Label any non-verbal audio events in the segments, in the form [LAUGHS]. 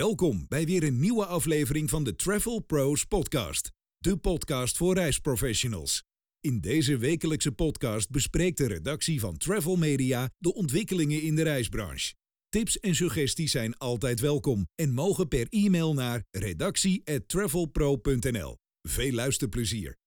Welkom bij weer een nieuwe aflevering van de Travel Pros Podcast, de podcast voor reisprofessionals. In deze wekelijkse podcast bespreekt de redactie van Travel Media de ontwikkelingen in de reisbranche. Tips en suggesties zijn altijd welkom en mogen per e-mail naar redactie@travelpro.nl. Veel luisterplezier.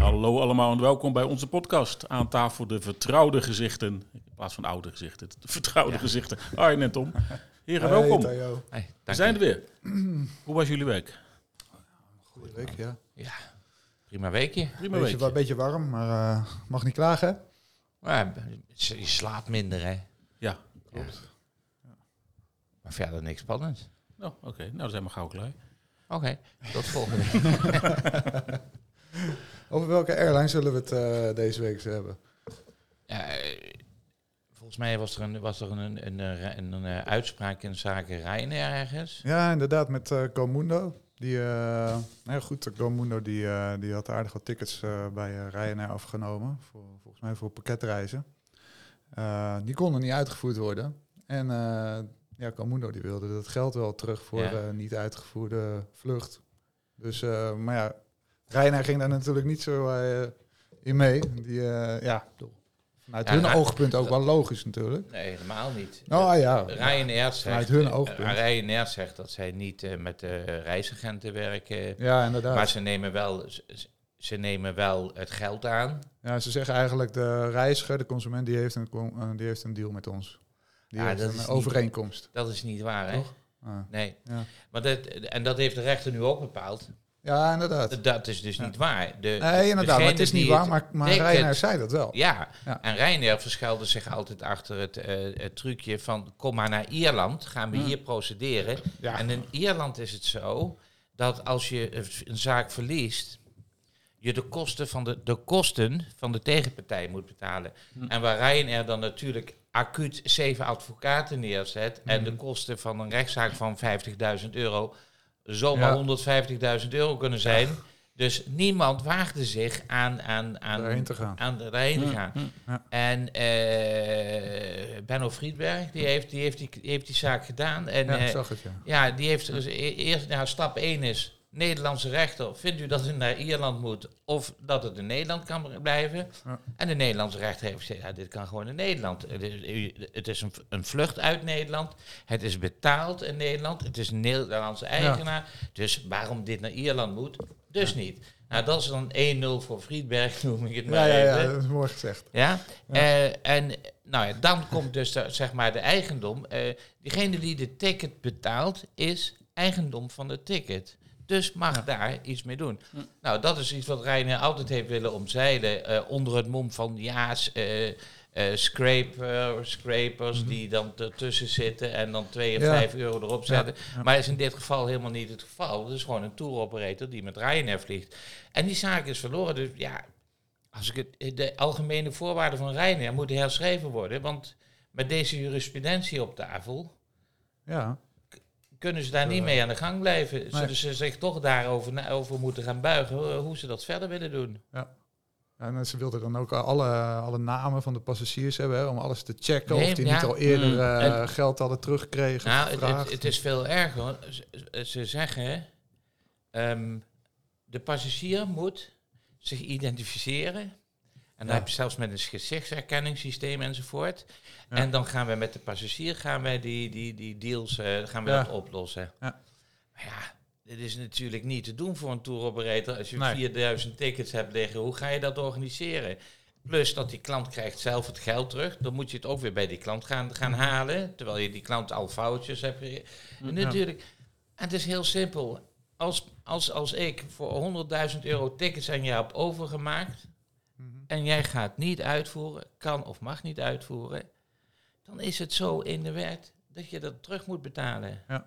Hallo allemaal en welkom bij onze podcast. Aan tafel de vertrouwde gezichten, in plaats van oude gezichten, de vertrouwde gezichten. Arjen en Tom. Heren, Hey, welkom. Hey, We zijn er weer. Hoe was jullie week? Goeie week, ja. Ja, prima weekje. Prima Beetje, week. wa- beetje warm, maar eh, mag niet klagen. Maar je je slaapt minder, hè. Ja. Klopt. Maar verder niks spannends. Oh, oké. Nou, dan zijn we gauw klaar. Oké, tot volgende week. [LAUGHS] Over welke airline zullen we het eh, deze week eens hebben? Eh, volgens mij was er een, was er een, een, een, een, een, eh, uitspraak in zaken Ryanair ergens. Ja, inderdaad, met eh Comundo. Die, nou goed, Comundo die, die had aardig wat tickets eh, bij Ryanair afgenomen. Voor, volgens mij voor pakketreizen. Die konden niet uitgevoerd worden. En ja, Comundo die wilde dat geld wel terug voor Ja. niet uitgevoerde vlucht. Dus, maar ja, Ryanair ging daar natuurlijk niet zo eh, in mee. Die, eh, ja, vanuit Ja, hun Ry- oogpunt ook wel logisch natuurlijk. Nee, helemaal niet. Oh ja, Ryanair zegt, Vanuit hun oogpunt. Ryanair zegt dat zij niet eh, met de reisagenten werken. ja, inderdaad. Maar ze nemen, wel, ze, nemen wel het geld aan. Ja, ze zeggen eigenlijk de reiziger, de consument, die heeft een, die heeft een deal met ons. Die Ja, heeft dat een is niet- overeenkomst. Dat is niet waar, hè? Ah, Nee. ja. Maar dat, en dat heeft de rechter nu ook bepaald. Ja, inderdaad. Dat, is dus Ja. niet waar. De, Nee, inderdaad, maar het is niet waar, maar, maar Ryanair zei dat wel. Ja, Ja. en Ryanair verschuilde zich altijd achter het, eh, het trucje van... kom maar naar Ierland, gaan we Hm. hier procederen. En in Ierland is het zo dat als je een zaak verliest... je de kosten van de, de, kosten van de tegenpartij moet betalen. Hm. En waar Ryanair dan natuurlijk acuut zeven advocaten neerzet... en Hm. de kosten van een rechtszaak van 50.000 euro... zomaar Ja. 150.000 euro kunnen zijn... Dus niemand waagde zich aan, aan, aan, Daarheen te gaan. aan daarheen te gaan. Ja. En eh Benno Friedberg, die heeft die, heeft die, heeft die zaak gedaan. En Ja, ik zag het, ja. ja die heeft dus e- eerst, nou, stap 1 is, Nederlandse rechter, vindt u dat het naar Ierland moet of dat het in Nederland kan blijven? Ja. En de Nederlandse rechter heeft gezegd, ja, dit kan gewoon in Nederland. Het is, u- het is een, een vlucht uit Nederland, het is betaald in Nederland, het is een Nederlandse eigenaar. Dus waarom dit naar Ierland moet, dus niet. Nou, dat is dan 1-0 voor Friedberg, [LAUGHS] noem ik het maar Ja, ja, ja, even. dat is mooi gezegd. Ja? Eh, en nou ja, dan komt dus de, zeg maar de eigendom. Eh diegene die de ticket betaalt, is eigendom van het ticket. Dus mag daar iets mee doen. Nou, dat is iets wat Reiner altijd heeft willen omzeilen. eh, onder het mom van ja, eh, eh, scraper, scrapers die dan ertussen zitten en dan 2 of Ja. 5 euro erop zetten. ja. Maar is in dit geval helemaal niet het geval. Het is gewoon een tour operator die met Ryanair vliegt. En die zaak is verloren. Dus ja, als ik het, de algemene voorwaarden van Ryanair moeten herschreven worden. Want met deze jurisprudentie op tafel Ja, kunnen ze daar niet mee aan de gang blijven. Nee. Zullen ze zich toch daarover over moeten gaan buigen hoe- hoe ze dat verder willen doen. ja. En ze wilden dan ook alle, alle namen van de passagiers hebben, hè, om alles te checken Nee, of die ja. niet al eerder Mm. eh, geld hadden teruggekregen. Nou, het, het, het is veel erger. hoor. Ze, ze zeggen, ehm, de passagier moet zich identificeren. En dan heb je zelfs met een gezichtsherkenningssysteem enzovoort. En dan gaan we met de passagier gaan wij die, die, die deals eh, gaan we dat oplossen. Ja. Maar ja, dit is natuurlijk niet te doen voor een tour operator. Als je Nee. 4000 tickets hebt liggen, hoe ga je dat organiseren? Plus dat die klant krijgt zelf het geld terug. Dan moet je het ook weer bij die klant gaan, gaan halen. Terwijl je die klant al foutjes hebt. ge- En natuurlijk, het is heel simpel. Als, als, als ik voor 100.000 euro tickets aan jou heb overgemaakt. En jij gaat niet uitvoeren, kan of mag niet uitvoeren. dan is het zo in de wet dat je dat terug moet betalen. Ja.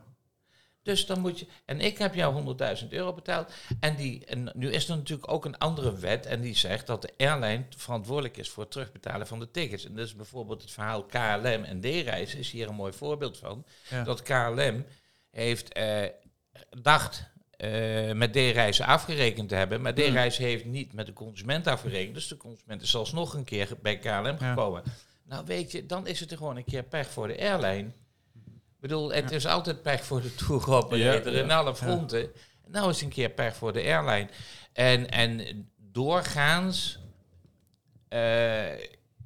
Dus dan moet je. En ik heb jou 100.000 euro betaald. En, die, en nu is er natuurlijk ook een andere wet. En die zegt dat de airline verantwoordelijk is voor het terugbetalen van de tickets. En dat is bijvoorbeeld het verhaal KLM en D-reizen. Is hier een mooi voorbeeld van. Ja. Dat KLM heeft. eh, dacht eh, met D-reis afgerekend hebben. Maar D-reis heeft niet met de consument afgerekend. Dus de consument is alsnog een keer bij KLM gekomen. Nou weet je, dan is het er gewoon een keer pech voor de airline. Ik bedoel, het is altijd pech voor de tour-operator Ja, ja. in alle fronten. Nou is het een keer pech voor de airline. En, en doorgaans eh,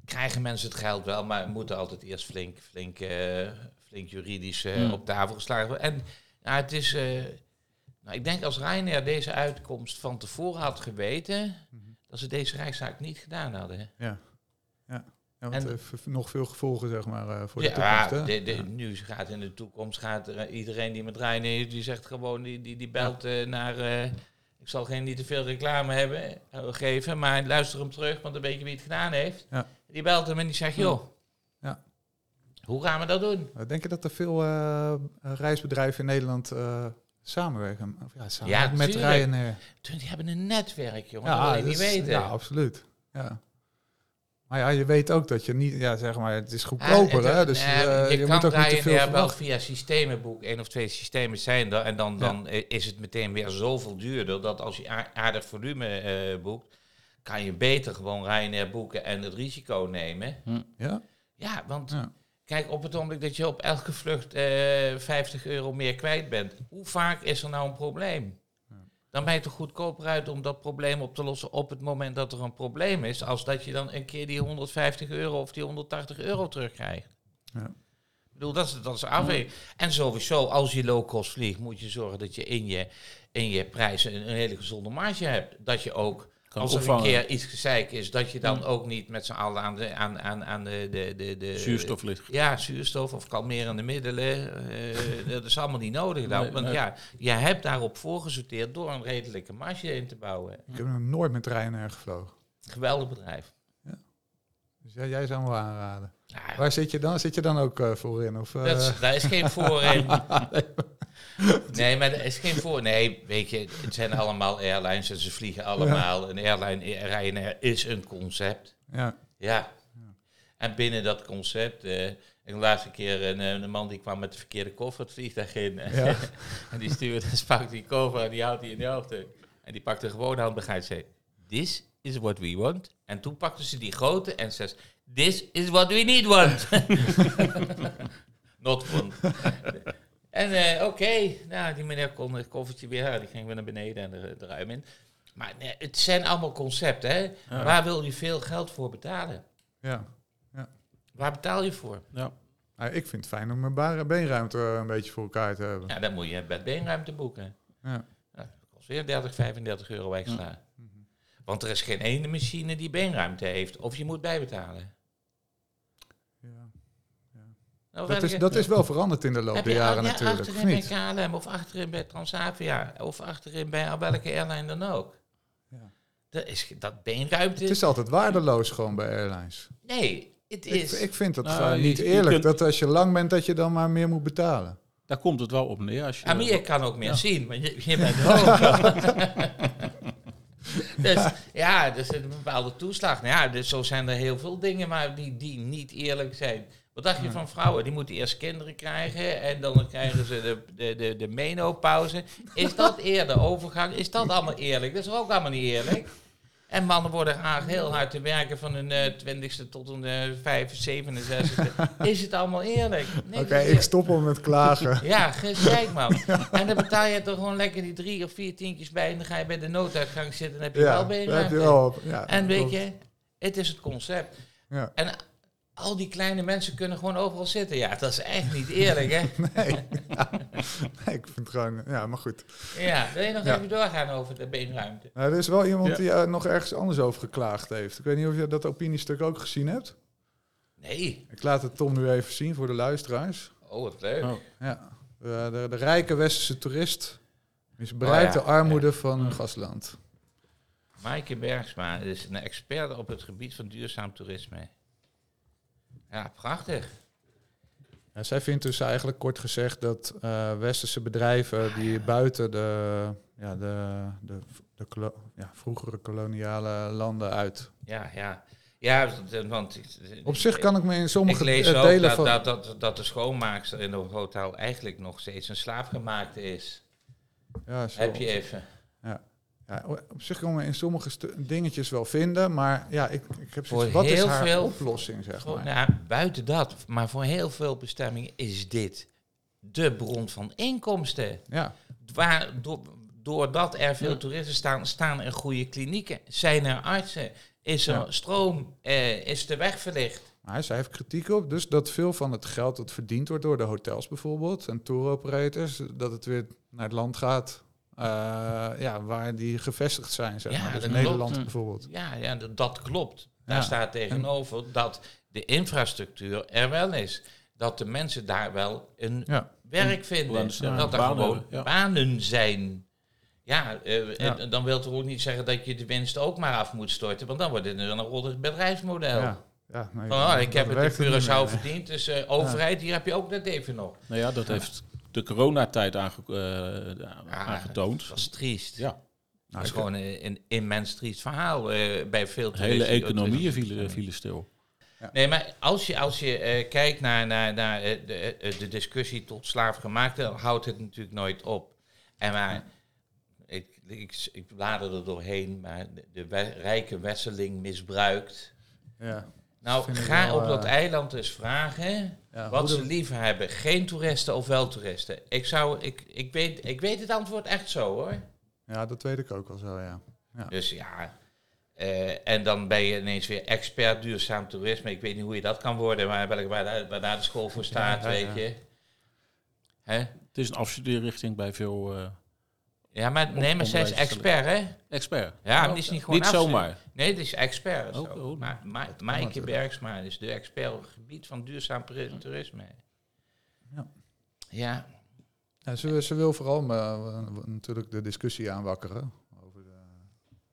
krijgen mensen het geld wel, maar moeten altijd eerst flink, flink, eh, flink juridisch Hmm. op tafel geslagen worden. En nou, het is... nou, ik denk als Ryanair deze uitkomst van tevoren had geweten, dat ze deze reiszaak niet gedaan hadden. Ja. Ja. Ja, want En- heeft nog veel gevolgen, zeg maar, eh, voor ja, de toekomst. hè? de, de, nu gaat in de toekomst gaat er, eh, iedereen die met Ryanair, die zegt gewoon, die, die, die belt eh, naar, ik zal geen niet te veel reclame hebben, geven, maar luister hem terug, want dan weet je wie het gedaan heeft. Ja. Die belt hem en die zegt, joh, Ja. hoe gaan we dat doen? Denk je dat er veel reisbedrijven in Nederland samenwerken? Of ja, samenwerken met tuurlijk. Ryanair? Die hebben een netwerk, jongen, dat wil je niet is- weten. Ja, absoluut. Ja. Maar ja, je weet ook dat je niet, ja, zeg maar, het is goedkoper, Ah, hè? het- Dus eh, je, je, kan moet ook niet te veel wel via systemenboek, één of twee systemen zijn er. En dan, Ja. dan is het meteen weer zoveel duurder dat als je aardig volume eh, boekt, kan je beter gewoon Ryanair boeken en het risico nemen. Ja? Ja, want Ja. Kijk, op het ogenblik dat je op elke vlucht eh 50 euro meer kwijt bent, hoe vaak is er nou een probleem? Dan ben je toch goedkoper uit om dat probleem op te lossen op het moment dat er een probleem is, als dat je dan een keer die 150 euro of die 180 euro terugkrijgt. Ja. Ik bedoel, dat is, dat is afweging. En sowieso, als je low-cost vliegt, moet je zorgen dat je in je, in je prijzen een, een hele gezonde marge hebt. Dat je ook, Kan als er opvangen. een keer iets gezeik is, dat je dan ook niet met z'n allen aan de, aan, aan, aan de, de, de, de Zuurstof ligt. ja, zuurstof of kalmerende middelen. eh, [LAUGHS] dat is allemaal niet nodig. dan. Nee, want nee. ja, je hebt daarop voorgesorteerd door een redelijke marge in te bouwen. Ik heb nog nooit met Ryanair gevlogen. Geweldig bedrijf. Dus jij, jij zou hem wel aanraden. Ja, Waar zit je dan? Zit je dan ook eh, voorin? Of, eh, dat is, daar is geen voor in. [LAUGHS] [LAUGHS] Nee, maar er is geen voor. Nee, weet je, het zijn allemaal airlines en ze vliegen allemaal. Een airline, Ryanair is een concept. ja. Ja. En binnen dat concept, ik de laatste keer een, eh, een man die kwam met de verkeerde koffer het vliegtuig in. Ja. [LAUGHS] en die stewardess [LAUGHS] pakt die koffer en die houdt die in de hoofd. En die pakte gewoon handbegrijp en zei, this is what we want. En toen pakte ze die grote en zei, this is what we need want. Not want. En eh, oké, nou, die meneer kon het koffertje weer, ja, die ging weer naar beneden en de, de ruim in. Maar nee, het zijn allemaal concepten, hè. Ja. Waar wil je veel geld voor betalen? ja. Waar betaal je voor? Ja. Nou, ik vind het fijn om mijn beenruimte eh, een beetje voor elkaar te hebben. Ja, dan moet je bij beenruimte boeken. Ja. Ja, dat kost weer 30, 35 euro extra. Want er is geen ene machine die beenruimte heeft. Of je moet bijbetalen. Ja. Nou, Dat, is, dat is wel veranderd in de loop der je jaren ja, natuurlijk, of achterin bij niet? KLM of achterin bij Transavia of achterin bij welke airline dan ook. Ja. Dat, is, dat beenruimte... Het is altijd waardeloos gewoon bij airlines. nee, het Ik, is... ik vind het Nou, je- niet je eerlijk kunt- dat als je lang bent dat je dan maar meer moet betalen. Daar komt het wel op neer. Als je, Amir kan ook meer Ja. zien, maar je, je bent [LAUGHS] hoog. [LAUGHS] dus ja, er zit een bepaalde toeslag. Nou ja, dus zo zijn er heel veel dingen maar die, die niet eerlijk zijn. Wat dacht je van vrouwen? Die moeten eerst kinderen krijgen en dan krijgen ze de, de, de, de menopauze. Is dat eerder overgang? Is dat allemaal eerlijk? Dat is ook allemaal niet eerlijk. En mannen worden geacht heel hard te werken van hun eh, twintigste tot hun eh, vijf, 67 Is het allemaal eerlijk? Nee, Oké, ik stop al met klagen. [LAUGHS] ja, gezeik man. En dan betaal je toch gewoon lekker die drie of vier tientjes bij en dan ga je bij de nooduitgang zitten en heb je wel ja, daar heb je wel op. Ja, En weet klopt. je, het is het concept. Ja. En al die kleine mensen kunnen gewoon overal zitten. Ja, dat is echt niet eerlijk, hè? [LAUGHS] [LAUGHS] Nee, ik vind het gewoon... Ja, maar goed. Ja, wil je nog Ja. even doorgaan over de beenruimte? Nou, er is wel iemand Ja. die eh, nog ergens anders over geklaagd heeft. Ik weet niet of je dat opiniestuk ook gezien hebt. Nee. Ik laat het Tom nu even zien voor de luisteraars. Oh, wat leuk. Oh. Ja. De, de, de rijke westerse toerist misbruikt Oh ja, de armoede van een gastland. Maaike Bergsma is een expert op het gebied van duurzaam toerisme. Ja, prachtig. Ja, zij vindt dus eigenlijk kort gezegd dat eh, westerse bedrijven die buiten de, ja, de, de, de ja, vroegere koloniale landen uit. Ja, ja. Ja, want... Op zich kan ik me in sommige lees eh, ook delen dat, van... dat, dat, dat de schoonmaakster in het hotel eigenlijk nog steeds een slaafgemaakte is. Ja, zo. Heb je even. Ja, op zich kan men in sommige dingetjes wel vinden, maar ja, ik, ik heb zoiets wat is heel haar veel- oplossing, zeg Voor- maar. nou, buiten dat, maar voor heel veel bestemmingen is dit de bron van inkomsten. Ja, Waar, door, doordat er veel toeristen staan, staan er goede klinieken, zijn er artsen, is er Ja. stroom, eh, is de weg verlicht. maar zij heeft kritiek op, dus dat veel van het geld dat verdiend wordt door de hotels bijvoorbeeld en tour operators, dat het weer naar het land gaat eh, ja, waar die gevestigd zijn, zeg Ja, maar. Dus dat Nederland klopt. bijvoorbeeld. Ja, ja dat klopt. Daar Ja. staat tegenover dat de infrastructuur er wel is. Dat de mensen daar wel een Ja, werk vinden. Dat er banen gewoon banen zijn. Ja, eh, Ja. en dan wil het ook niet zeggen dat je de winst ook maar af moet storten. Want dan wordt het een rottig bedrijfsmodel. ja. ja nee, Van, oh, ik heb het in Curaçao verdiend, dus eh, overheid, hier heb je ook dat even nog. Nou ja, dat heeft de coronatijd aange eh, aangetoond. Dat is triest. Ja, Nou, dat is gewoon een, een immens triest verhaal eh, bij veel de hele economieën vielen, vielen stil. Nee, maar als je, als je eh, kijkt naar, naar, naar de, de discussie tot slaafgemaakte, dan houdt het natuurlijk nooit op. En maar, ik, ik, ik blader er doorheen, maar de, de we- rijke wesseling misbruikt. ja. Nou, ga wel, op dat eh, eiland eens vragen Ja, wat ze liever hebben. Geen toeristen of wel toeristen. Ik, zou, ik, ik, weet, ik weet het antwoord echt zo hoor. Ja, dat weet ik ook wel zo, ja. Ja. Dus ja, eh, en dan ben je ineens weer expert duurzaam toerisme. Ik weet niet hoe je dat kan worden, maar welke, waar, daar- waar daar de school voor staat, Ja, ja, weet ja. je. Hè? Het is een afstudeerrichting bij veel eh Ja, maar nee, maar zij is expert, hè? experts. Ja, maar die is niet gewoon Niet zomaar. Nee, die is expert. Oh, zo. oh. Maar Ma Maaike. Bergsma is de expert op het gebied van duurzaam toerisme. Ja. Ja, Ja, ze, ze wil vooral eh, natuurlijk de discussie aanwakkeren over de,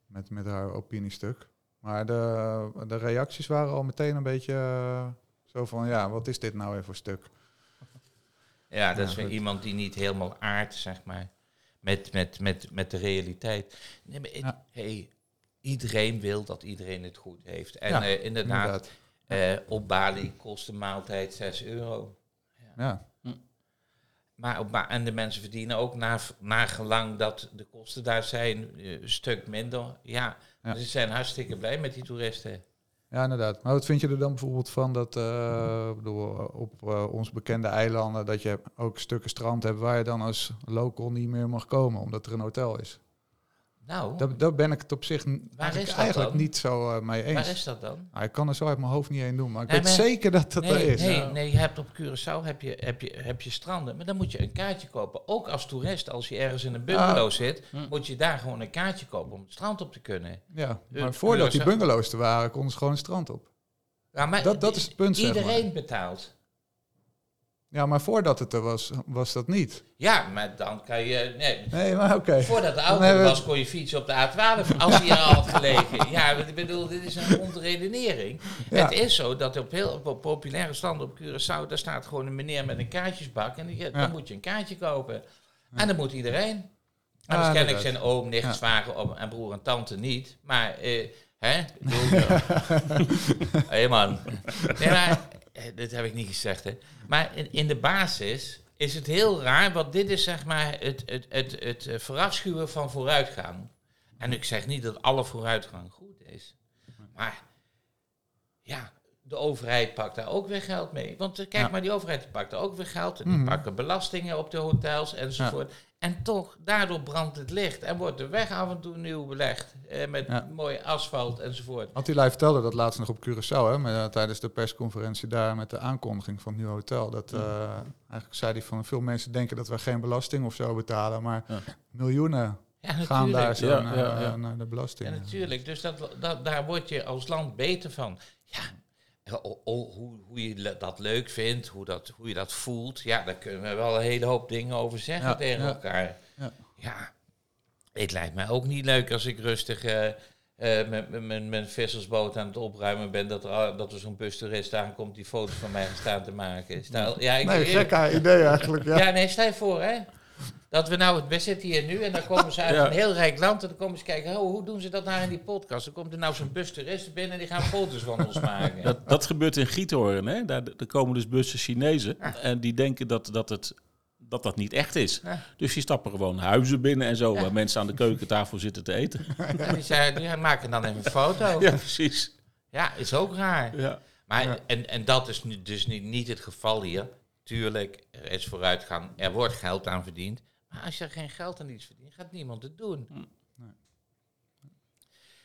met, met haar opiniestuk. Maar de, de reacties waren al meteen een beetje eh, zo van, ja, wat is dit nou weer voor stuk? ja dat Ja, is weer iemand die niet helemaal aardt, zeg maar, met, met, met, met de realiteit. Nee, maar het- Ja. hey, iedereen wil dat iedereen het goed heeft. En Ja, eh, inderdaad, eh, op Bali kost de maaltijd 6 euro. Ja, Maar op Ba- en de mensen verdienen ook na, gelang dat de kosten daar zijn eh, een stuk minder. Ja, Ja. dus ze zijn hartstikke blij met die toeristen. ja, inderdaad. Maar wat vind je er dan bijvoorbeeld van dat eh, bedoel, op ons bekende eilanden, dat je ook stukken strand hebt waar je dan als local niet meer mag komen, omdat er een hotel is? Nou, Daar, daar ben ik het op zich eigenlijk, is dat eigenlijk dan? niet zo eh, mee eens. waar is dat dan? Ah, ik kan er zo uit mijn hoofd niet één doen, maar ik Nee, weet maar- zeker dat dat er is. nee, nee, je hebt op Curaçao heb je, heb, je, heb je stranden, maar dan moet je een kaartje kopen. Ook als toerist, als je ergens in een bungalow zit, Hm. moet je daar gewoon een kaartje kopen om het strand op te kunnen. Ja, maar voordat die bungalows er waren, konden ze gewoon een strand op. Ja, maar Dat- dat is het punt, zeg maar. Iedereen betaalt. Ja, maar voordat het er was, was dat niet. Ja, maar dan kan je... Nee, Nee, maar oké. Voordat de auto er was, kon je fietsen op de A12 als hij er al had gelegen. Ja, ik bedoel, dit is een ontredenering. Ja. Het is zo dat op heel op populaire standen op Curaçao, daar staat gewoon een meneer met een kaartjesbak en die, dan moet je een kaartje kopen. En dan moet iedereen. Ik inderdaad. zijn oom, nicht, Ja. zwager oom en broer en tante niet. Maar, eh, hè? [LAUGHS] Hé man. Nee, maar, dit heb ik niet gezegd, hè. Maar in, in de basis is het heel raar, want dit is zeg maar het, het, het, het eh, verafschuwen van vooruitgang. En ik zeg niet dat alle vooruitgang goed is. Maar ja, de overheid pakt daar ook weer geld mee. Want eh, kijk Ja. maar, die overheid die pakt er ook weer geld. En die Mhm. pakken belastingen op de hotels enzovoort. En toch, daardoor brandt het licht. En wordt de weg af en toe nieuw belegd. Eh, met Ja. mooi asfalt enzovoort. Attila vertelde dat laatst nog op Curaçao, hè, met, eh, tijdens de persconferentie daar met de aankondiging van het nieuwe hotel. Dat, eh, eigenlijk zei hij van veel mensen denken dat we geen belasting of zo betalen, maar Ja. miljoenen Ja, gaan daar zo Ja, naar, ja, ja. naar de belasting. Ja, natuurlijk. Dus dat, dat, daar word je als land beter van. Ja, o- o- hoe, hoe je dat leuk vindt, hoe, dat, hoe je dat voelt, ja, daar kunnen we wel een hele hoop dingen over zeggen Ja, tegen ja. elkaar. Ja. Ja, het lijkt mij ook niet leuk als ik rustig eh, eh, met met mijn mijn vissersboot aan het opruimen ben, dat er, dat er zo'n bustourist aankomt die foto's van mij gaat staan te maken. Stel, ja, ik, Nee, gekke idee eigenlijk. Ja. ja, nee, stel je voor, hè. Dat we nou, we zitten hier nu en dan komen ze uit Ja. een heel rijk land en dan komen ze kijken, oh, hoe doen ze dat nou in die podcast? Dan komt er nou zo'n bus toeristen binnen en die gaan foto's van ons maken. Dat, dat gebeurt in Giethoorn. Hè? Daar, daar komen dus bussen Chinezen. En die denken dat, dat het dat dat niet echt is. Ja. Dus die stappen gewoon huizen binnen en zo, waar mensen aan de keukentafel zitten te eten. [LAUGHS] En die, zei, die maken dan even een foto. Ja, precies. Ja, is ook raar. Ja. Maar, en, en dat is nu dus niet, niet het geval hier. Tuurlijk, er is vooruitgang, er wordt geld aan verdiend. Maar als je er geen geld aan iets verdient, gaat niemand het doen. Nee.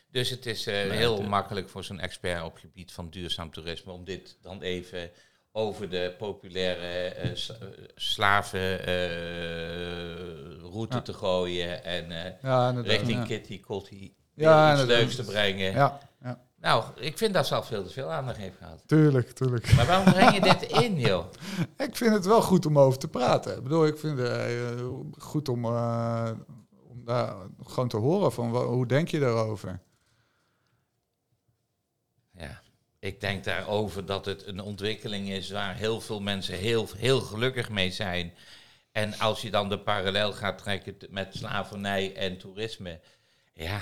Dus het is eh, Nee, heel het- makkelijk voor zo'n expert op gebied van duurzaam toerisme om dit dan even over de populaire eh, sla- eh, slavenroute Ja. te gooien en eh, Ja, richting ja. Kitty Kotti Ja, iets leuks te brengen. Ja, ja, Nou, ik vind dat ze al veel te veel aandacht heeft gehad. tuurlijk, tuurlijk. Maar waarom breng je dit [LAUGHS] in, joh? Ik vind het wel goed om over te praten. Ik bedoel, ik vind het eh, goed om, eh, om daar gewoon te horen van hoe denk je daarover? Ja, ik denk daarover dat het een ontwikkeling is waar heel veel mensen heel, heel gelukkig mee zijn. En als je dan de parallel gaat trekken met slavernij en toerisme, ja,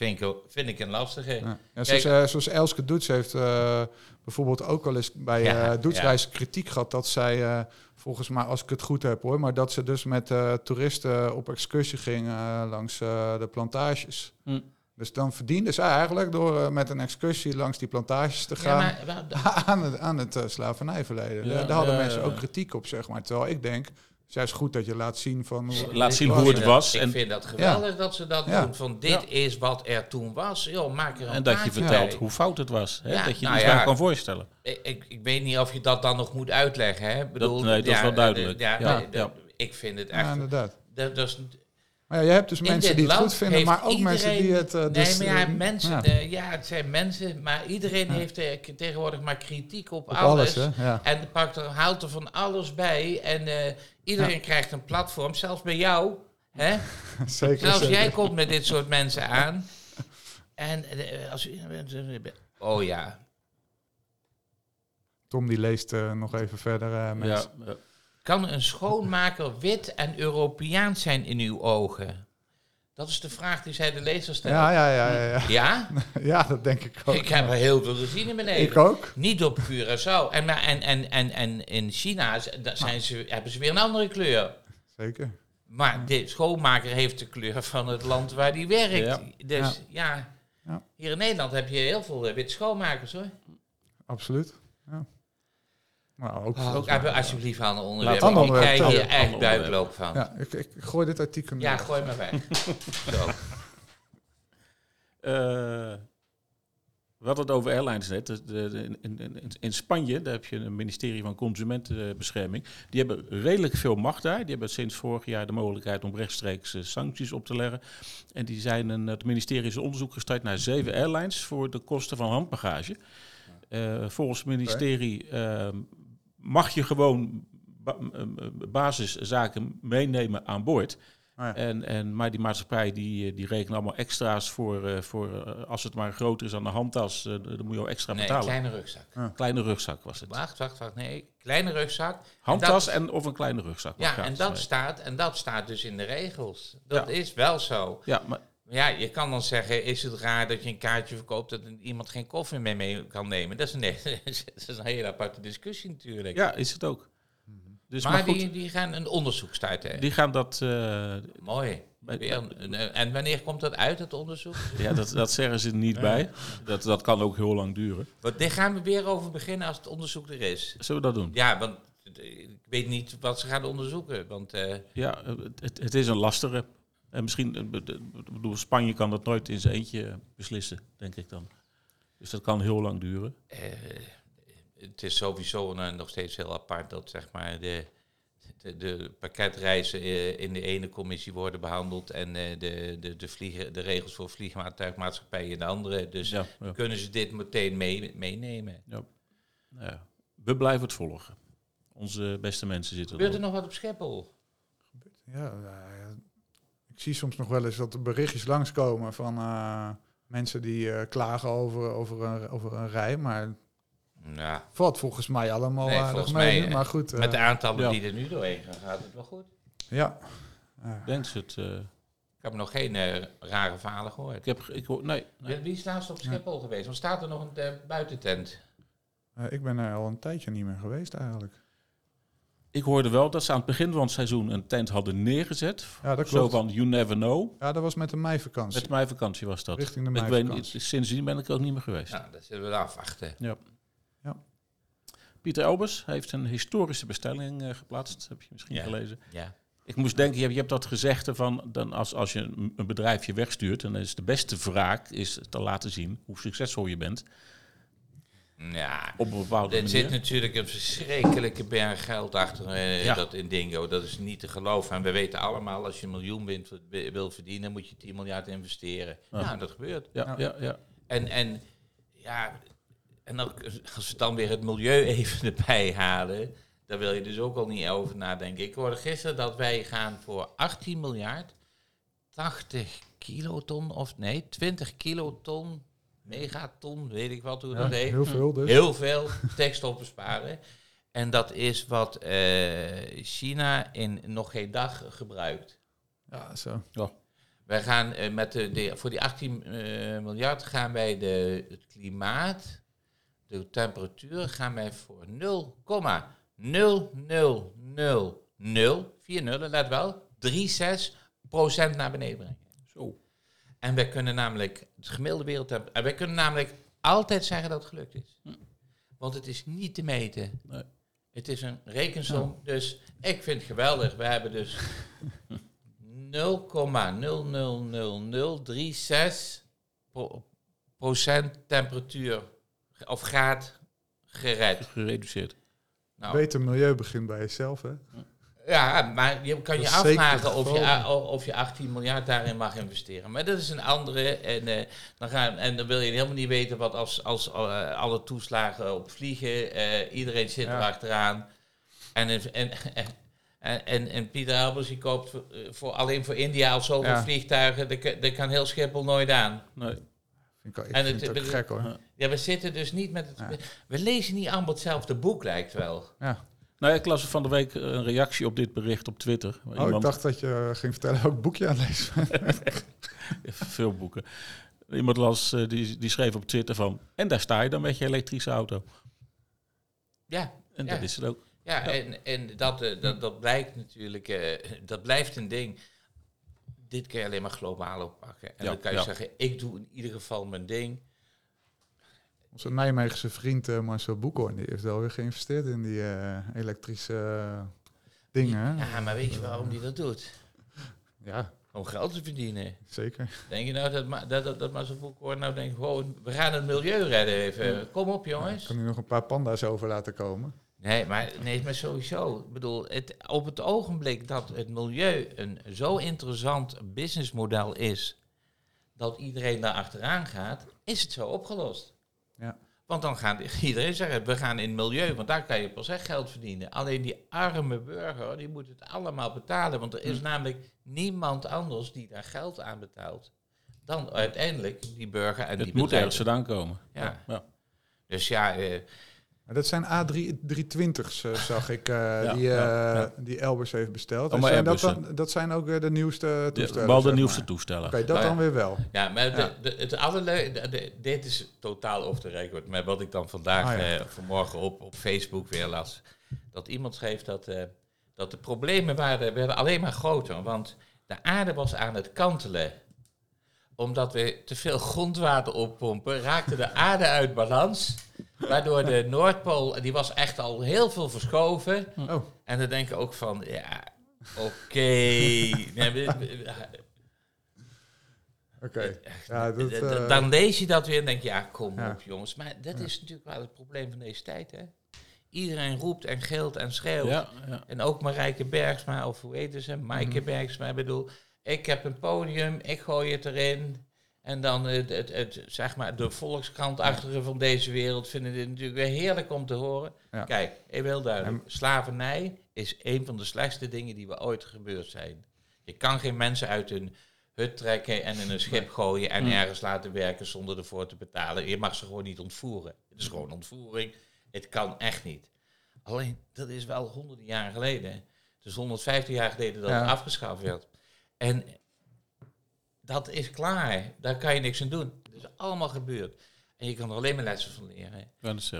vind ik, vind ik een lastige. Ja. Ja, zoals, Kijk- eh, zoals Elske Doets heeft eh, bijvoorbeeld ook al eens bij Ja, eh Doets ja. Reis kritiek gehad dat zij, eh, volgens mij, als ik het goed heb hoor, maar dat ze dus met eh, toeristen op excursie ging langs eh, de plantages. Hm. Dus dan verdiende ze eigenlijk door met een excursie langs die plantages te Ja, gaan maar [LAUGHS] aan het, aan het slavernijverleden. Ja, daar, hadden ja, mensen ja. ook kritiek op, zeg maar. Terwijl ik denk, juist goed dat je laat zien van... Hoe, Laat zien hoe het dat- was Ik en- vind dat geweldig dat ze dat Ja. doen. Van dit Ja. is wat er toen was. Joh, maak er een En dat je vertelt bij. hoe fout het was. Hè? Ja, dat je nou je ja. iets kan voorstellen. Ik, ik, ik weet niet of je dat dan nog moet uitleggen. Hè? Ik Bedoel, nee, dat is wel duidelijk. Ja, Ja, nee, ja. Ik vind het ja, echt... inderdaad. dat, dat is, Maar ja, je hebt dus In mensen die het goed vinden, maar ook mensen die het... eh, nee, dus, maar ja, eh, mensen, ja. ja, het zijn mensen, maar iedereen heeft eh, tegenwoordig maar kritiek op, Op alles. alles. En pakt er, haalt er van alles bij. En eh, iedereen krijgt een platform, zelfs bij jou. Hè? [LAUGHS] zeker. Zelfs zeker. jij komt met dit soort mensen aan. En als u. Oh ja. Tom die leest nog even verder, eh, mensen. Ja, ja. Kan een schoonmaker wit en Europeaans zijn in uw ogen? Dat is de vraag die zij de lezer stelt. Ja, ja, ja, ja, ja. Ja? [LAUGHS] Ja, dat denk ik ook. Ik heb er heel veel gezien in mijn leven. Ik ook. Niet op Curaçao. En, maar- en, en, en, en in China zijn ze, hebben ze weer een andere kleur. Zeker. Maar de schoonmaker heeft de kleur van het land waar die werkt. Ja. Dus ja. Ja. hier in Nederland heb je heel veel eh, witte schoonmakers hoor. Absoluut. Ja. Maar ook, Ook even alsjeblieft aan een onderwerp. Ik krijg hier echt buikloop van. Ja, ja, ik, ik gooi dit artikel weg. gooi maar weg. [LAUGHS] Zo. Eh, we hadden het over airlines net. De- de- de- in, in, in Spanje, daar heb je een ministerie van Consumentenbescherming. Die hebben redelijk veel macht daar. Die hebben sinds vorig jaar de mogelijkheid om rechtstreeks eh, sancties op te leggen. En die zijn een, het ministerie is een onderzoek gestart naar zeven airlines voor de kosten van handbagage. Eh, volgens het ministerie ehm, mag je gewoon ba- basiszaken meenemen aan boord. Oh ja. En, en, maar die maatschappij die, eh, die rekenen allemaal extra's voor, eh, voor eh, als het maar groter is dan de handtas, dan moet je ook extra Nee, een betalen. kleine rugzak. Kleine rugzak was het. Wacht, wacht, wacht. Nee, kleine rugzak. Handtas dat- en, of een kleine rugzak. Ja, en dat, staat, en dat staat dus in de regels. Dat Ja. is wel zo. Ja, maar Ja, je kan dan zeggen, is het raar dat je een kaartje verkoopt dat iemand geen koffie mee, mee kan nemen? Dat is, een, [LAUGHS] dat is een hele aparte discussie natuurlijk. ja, is het ook. Dus, maar maar goed, die, die gaan een onderzoek starten. die gaan dat... eh, Mooi. een- en wanneer komt dat uit, het onderzoek? ja, dat, dat zeggen ze er niet bij. Dat, dat kan ook heel lang duren. Want daar gaan we weer over beginnen als het onderzoek er is. Zullen we dat doen? Ja, want ik weet niet wat ze gaan onderzoeken. Want eh, Ja, eh, het, het is een lastige. En misschien, eh, bedoel, Spanje kan dat nooit in zijn eentje beslissen, denk ik dan. Dus dat kan heel lang duren. eh, het is sowieso eh, nog steeds heel apart dat zeg maar de, de, de pakketreizen eh, in de ene commissie worden behandeld en eh, de, de, de, vliegen, de regels voor vliegtuigmaatschappijen in de andere. Dus Ja, ja. kunnen ze dit meteen mee, meenemen. Nou ja, we blijven het volgen. Onze beste mensen zitten Gebeurt er erop. nog wat op Schiphol? Ja, zie soms nog wel eens dat er berichtjes langskomen van eh, mensen die eh, klagen over, over, een, over een rij. Maar Ja, valt volgens mij allemaal Nee, aardig volgens mee. mij, eh, maar goed, met de aantallen ja. die er nu doorheen gaan, gaat het wel goed. ja. Ze het. eh, Ik heb nog geen rare verhalen gehoord. ik heb, ik hoor, nee, nee. Wie is laatst op Schiphol geweest? Want staat er nog een eh, buitentent? Eh, ik ben er al een tijdje niet meer geweest eigenlijk. Ik hoorde wel dat ze aan het begin van het seizoen een tent hadden neergezet. Ja, dat Zo van, you never know. Ja, dat was met de meivakantie. Met mijn vakantie was dat. Richting de ik weet meivakantie. niet, sindsdien ben ik er ook niet meer geweest. Nou, dat zullen we afwachten. Pieter Elbers heeft een historische bestelling eh, geplaatst. Dat heb je misschien Ja. gelezen. Ja. Ik moest denken, je hebt, je hebt dat gezegd van, dan als, als je een een bedrijfje wegstuurt, dan is de beste wraak is te laten zien hoe succesvol je bent Ja, op een bepaalde er manier. zit natuurlijk een verschrikkelijke berg geld achter eh, Ja. dat Indigo. Dat is niet te geloven. En we weten allemaal, als je een miljoen wint, wil verdienen, moet je 10 miljard investeren. Ja. Nou, dat gebeurt. Ja, ja, ja. En, en ja, en ook als we dan weer het milieu [LAUGHS] even erbij halen, daar wil je dus ook al niet over nadenken. Ik hoorde gisteren dat wij gaan voor 18 miljard 80 kiloton, of nee, 20 kiloton, megaton, weet ik wat hoe Ja, dat heet. heel veel dus. Heel veel tekststof besparen. En dat is wat eh, China in nog geen dag gebruikt. Ja, zo. Wij gaan eh, met de, de, voor die 18 eh, miljard gaan wij de, het klimaat, de temperatuur, gaan wij voor 0,00000, vier nullen, let wel, 36 procent naar beneden brengen. Zo. En wij kunnen namelijk, het gemiddelde wereldtemperatuur, en wij kunnen namelijk altijd zeggen dat het gelukt is. Want het is niet te meten. Nee. Het is een rekensom. Dus ik vind het geweldig. We hebben dus [LAUGHS] 0,00036 pro- procent temperatuur of graad gered. Gereduceerd. Nou, Beter milieu begint bij jezelf, hè? ja, maar je kan je afvragen of je, of je 18 miljard daarin mag investeren. Maar dat is een andere. En, eh, dan, gaan, en dan wil je helemaal niet weten wat als, als eh, alle toeslagen op vliegen. eh, iedereen zit Ja. er achteraan. En, en, en, en, en, en Pieter Albers die koopt voor, voor, alleen voor India al zoveel Ja. vliegtuigen. Dat kan- heel Schiphol nooit aan. Nee. Ik, ik En vind het- het gek, hoor. Ja. Ja, we zitten dus niet met het. Ja. We lezen niet allemaal hetzelfde boek, lijkt wel. Ja. Nou, ik las van de week een reactie op dit bericht op Twitter. Oh, ik dacht dat je ging vertellen welk boekje aan het lezen bent. [LAUGHS] Veel boeken. Iemand las, eh, die, die schreef op Twitter van... En daar sta je dan met je elektrische auto. Ja, En Ja. dat is het ook. Ja, en, en dat, eh, dat, dat blijkt natuurlijk, eh, dat blijft een ding. Dit kan je alleen maar globaal oppakken. En Ja, dan kan je ja. zeggen, ik doe in ieder geval mijn ding. Onze Nijmeegse vriend eh, Marcel Boekhoorn, die heeft wel weer geïnvesteerd in die eh, elektrische eh, dingen. Ja, maar weet je waarom die dat doet? Ja, Om geld te verdienen. zeker. Denk je nou dat, ma- dat, dat, dat maar zo'n boek hoort nou denkt, gewoon, we gaan het milieu redden even. Kom op jongens. Kan hij nog een paar panda's over laten komen? Nee, maar, nee, maar sowieso. Ik bedoel, het, op het ogenblik dat het milieu een zo interessant businessmodel is, dat iedereen daar achteraan gaat, is het zo opgelost. Ja. Want dan gaat [LAUGHS] iedereen zeggen, we gaan in het milieu, want daar kan je pas echt geld verdienen. Alleen die arme burger, die moet het allemaal betalen, want er is namelijk niemand anders die daar geld aan betaalt. Dan uiteindelijk die burger en die Het moet ergens vandaan komen. Ja. Ja. Dus ja, eh, dat zijn A320's, eh, zag ik, eh, [LAUGHS] Ja, die, eh, ja, ja. die Elbers heeft besteld. Zijn dat, dan, dat zijn ook weer de nieuwste toestellen. wel de nieuwste maar. toestellen. Oké, dat Nou dan weer wel. Ja, maar Ja. De, de, het allerleuke, dit is totaal off the record, maar wat ik dan vandaag, Ah, vanmorgen op, op Facebook weer las, dat iemand schreef dat, dat de problemen waren, werden alleen maar groter, want de aarde was aan het kantelen. Omdat we te veel grondwater oppompen, raakte de aarde uit balans, waardoor de Noordpool, die was echt al heel veel verschoven. Oh, En dan denk ik ook van, ja, oké. Oké. Ja, dan lees je dat weer en denk je, ja, kom Ja. op jongens. Maar dat is natuurlijk wel het probleem van deze tijd, hè. Iedereen roept en gilt en schreeuwt. En ook Marijke Bergsma, of hoe heet ze? Maaike Mhm. Bergsma, ik bedoel... Ik heb een podium, ik gooi het erin. En dan het, het, het, zeg maar, de volkskrantachtige van deze wereld vinden dit natuurlijk weer heerlijk om te horen. Ja. Kijk, even heel duidelijk. Slavernij is een van de slechtste dingen die we ooit gebeurd zijn. Je kan geen mensen uit hun hut trekken en in een schip gooien en Mm. ergens laten werken zonder ervoor te betalen. Je mag ze gewoon niet ontvoeren. Het is gewoon ontvoering. Het kan echt niet. Alleen, dat is wel honderden jaren geleden. Dus 150 jaar geleden dat Ja. het afgeschaft werd. En dat is klaar. Daar kan je niks aan doen. Het is allemaal gebeurd. En je kan er alleen maar lessen van leren.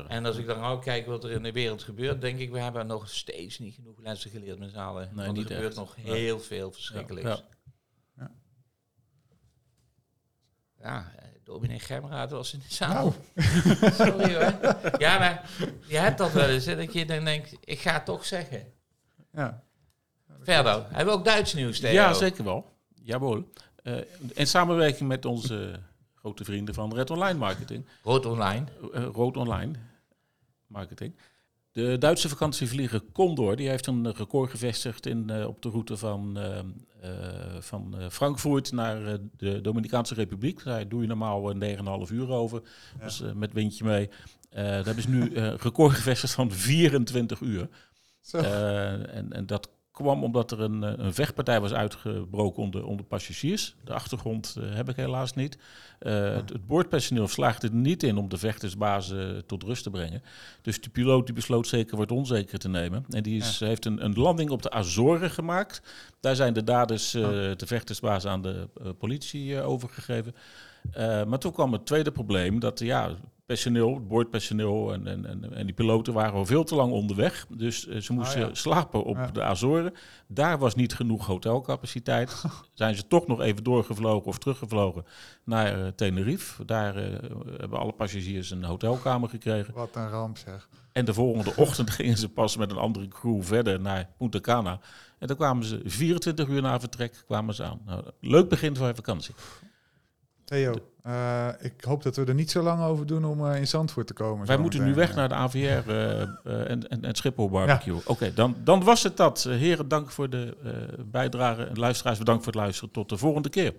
En als ik dan ook kijk wat er in de wereld gebeurt, denk ik, we hebben nog steeds niet genoeg lessen geleerd met z'n allen. Nee, Want er gebeurt echt. nog Ja. heel veel verschrikkelijks. Ja. Ja, ja eh, dominee Gemraad was in de zaal. Nou, [LAUGHS] Sorry hoor. Ja, maar je hebt dat wel eens, hè, dat je dan denkt, ik ga het toch zeggen. ja. Verder, hebben we ook Duits nieuws, Theo? Ja, zeker wel. Jawohl. Eh in samenwerking met onze grote vrienden van Red Online Marketing, Rood Online. eh, Rood Online Marketing. De Duitse vakantievlieger Condor die heeft een record gevestigd in, eh, op de route van, van eh, Frankfurt naar eh, de Dominicaanse Republiek. Daar doe je normaal eh, 9,5 uur over, dus, met windje mee. Eh daar hebben ze nu eh, een record gevestigd van 24 uur. Zo. Eh, en, en dat kwam omdat er een, eh, een vechtpartij was uitgebroken onder, onder passagiers. De achtergrond eh, heb ik helaas niet. Eh, het, het boordpersoneel slaagde er niet in om de vechtersbazen tot rust te brengen. Dus de piloot die besloot zeker wat onzeker te nemen. En die is, heeft een, een landing op de Azoren gemaakt. Daar zijn de daders, eh, de vechtersbazen, aan de politie overgegeven. Maar toen kwam het tweede probleem dat ja, personeel, het boordpersoneel en, en, en, en die piloten waren al veel te lang onderweg. Dus eh, ze moesten Ah, ja. slapen op Ja. de Azoren. Daar was niet genoeg hotelcapaciteit. [LAUGHS] Zijn ze toch nog even doorgevlogen of teruggevlogen naar eh, Tenerife. Daar eh, hebben alle passagiers een hotelkamer gekregen. Wat een ramp zeg. En de volgende [LAUGHS] ochtend gingen ze pas met een andere crew verder naar Punta Cana. En dan kwamen ze 24 uur na vertrek kwamen ze aan. Nou, leuk begin van je vakantie. Theo, eh, ik hoop dat we er niet zo lang over doen om eh, in Zandvoort te komen. Wij moeten nu weg naar de AVR eh, eh, en, en, en Schiphol barbecue. Oké, dan, dan was het dat. Eh, heren, dank voor de eh bijdrage. En luisteraars, bedankt voor het luisteren. Tot de volgende keer.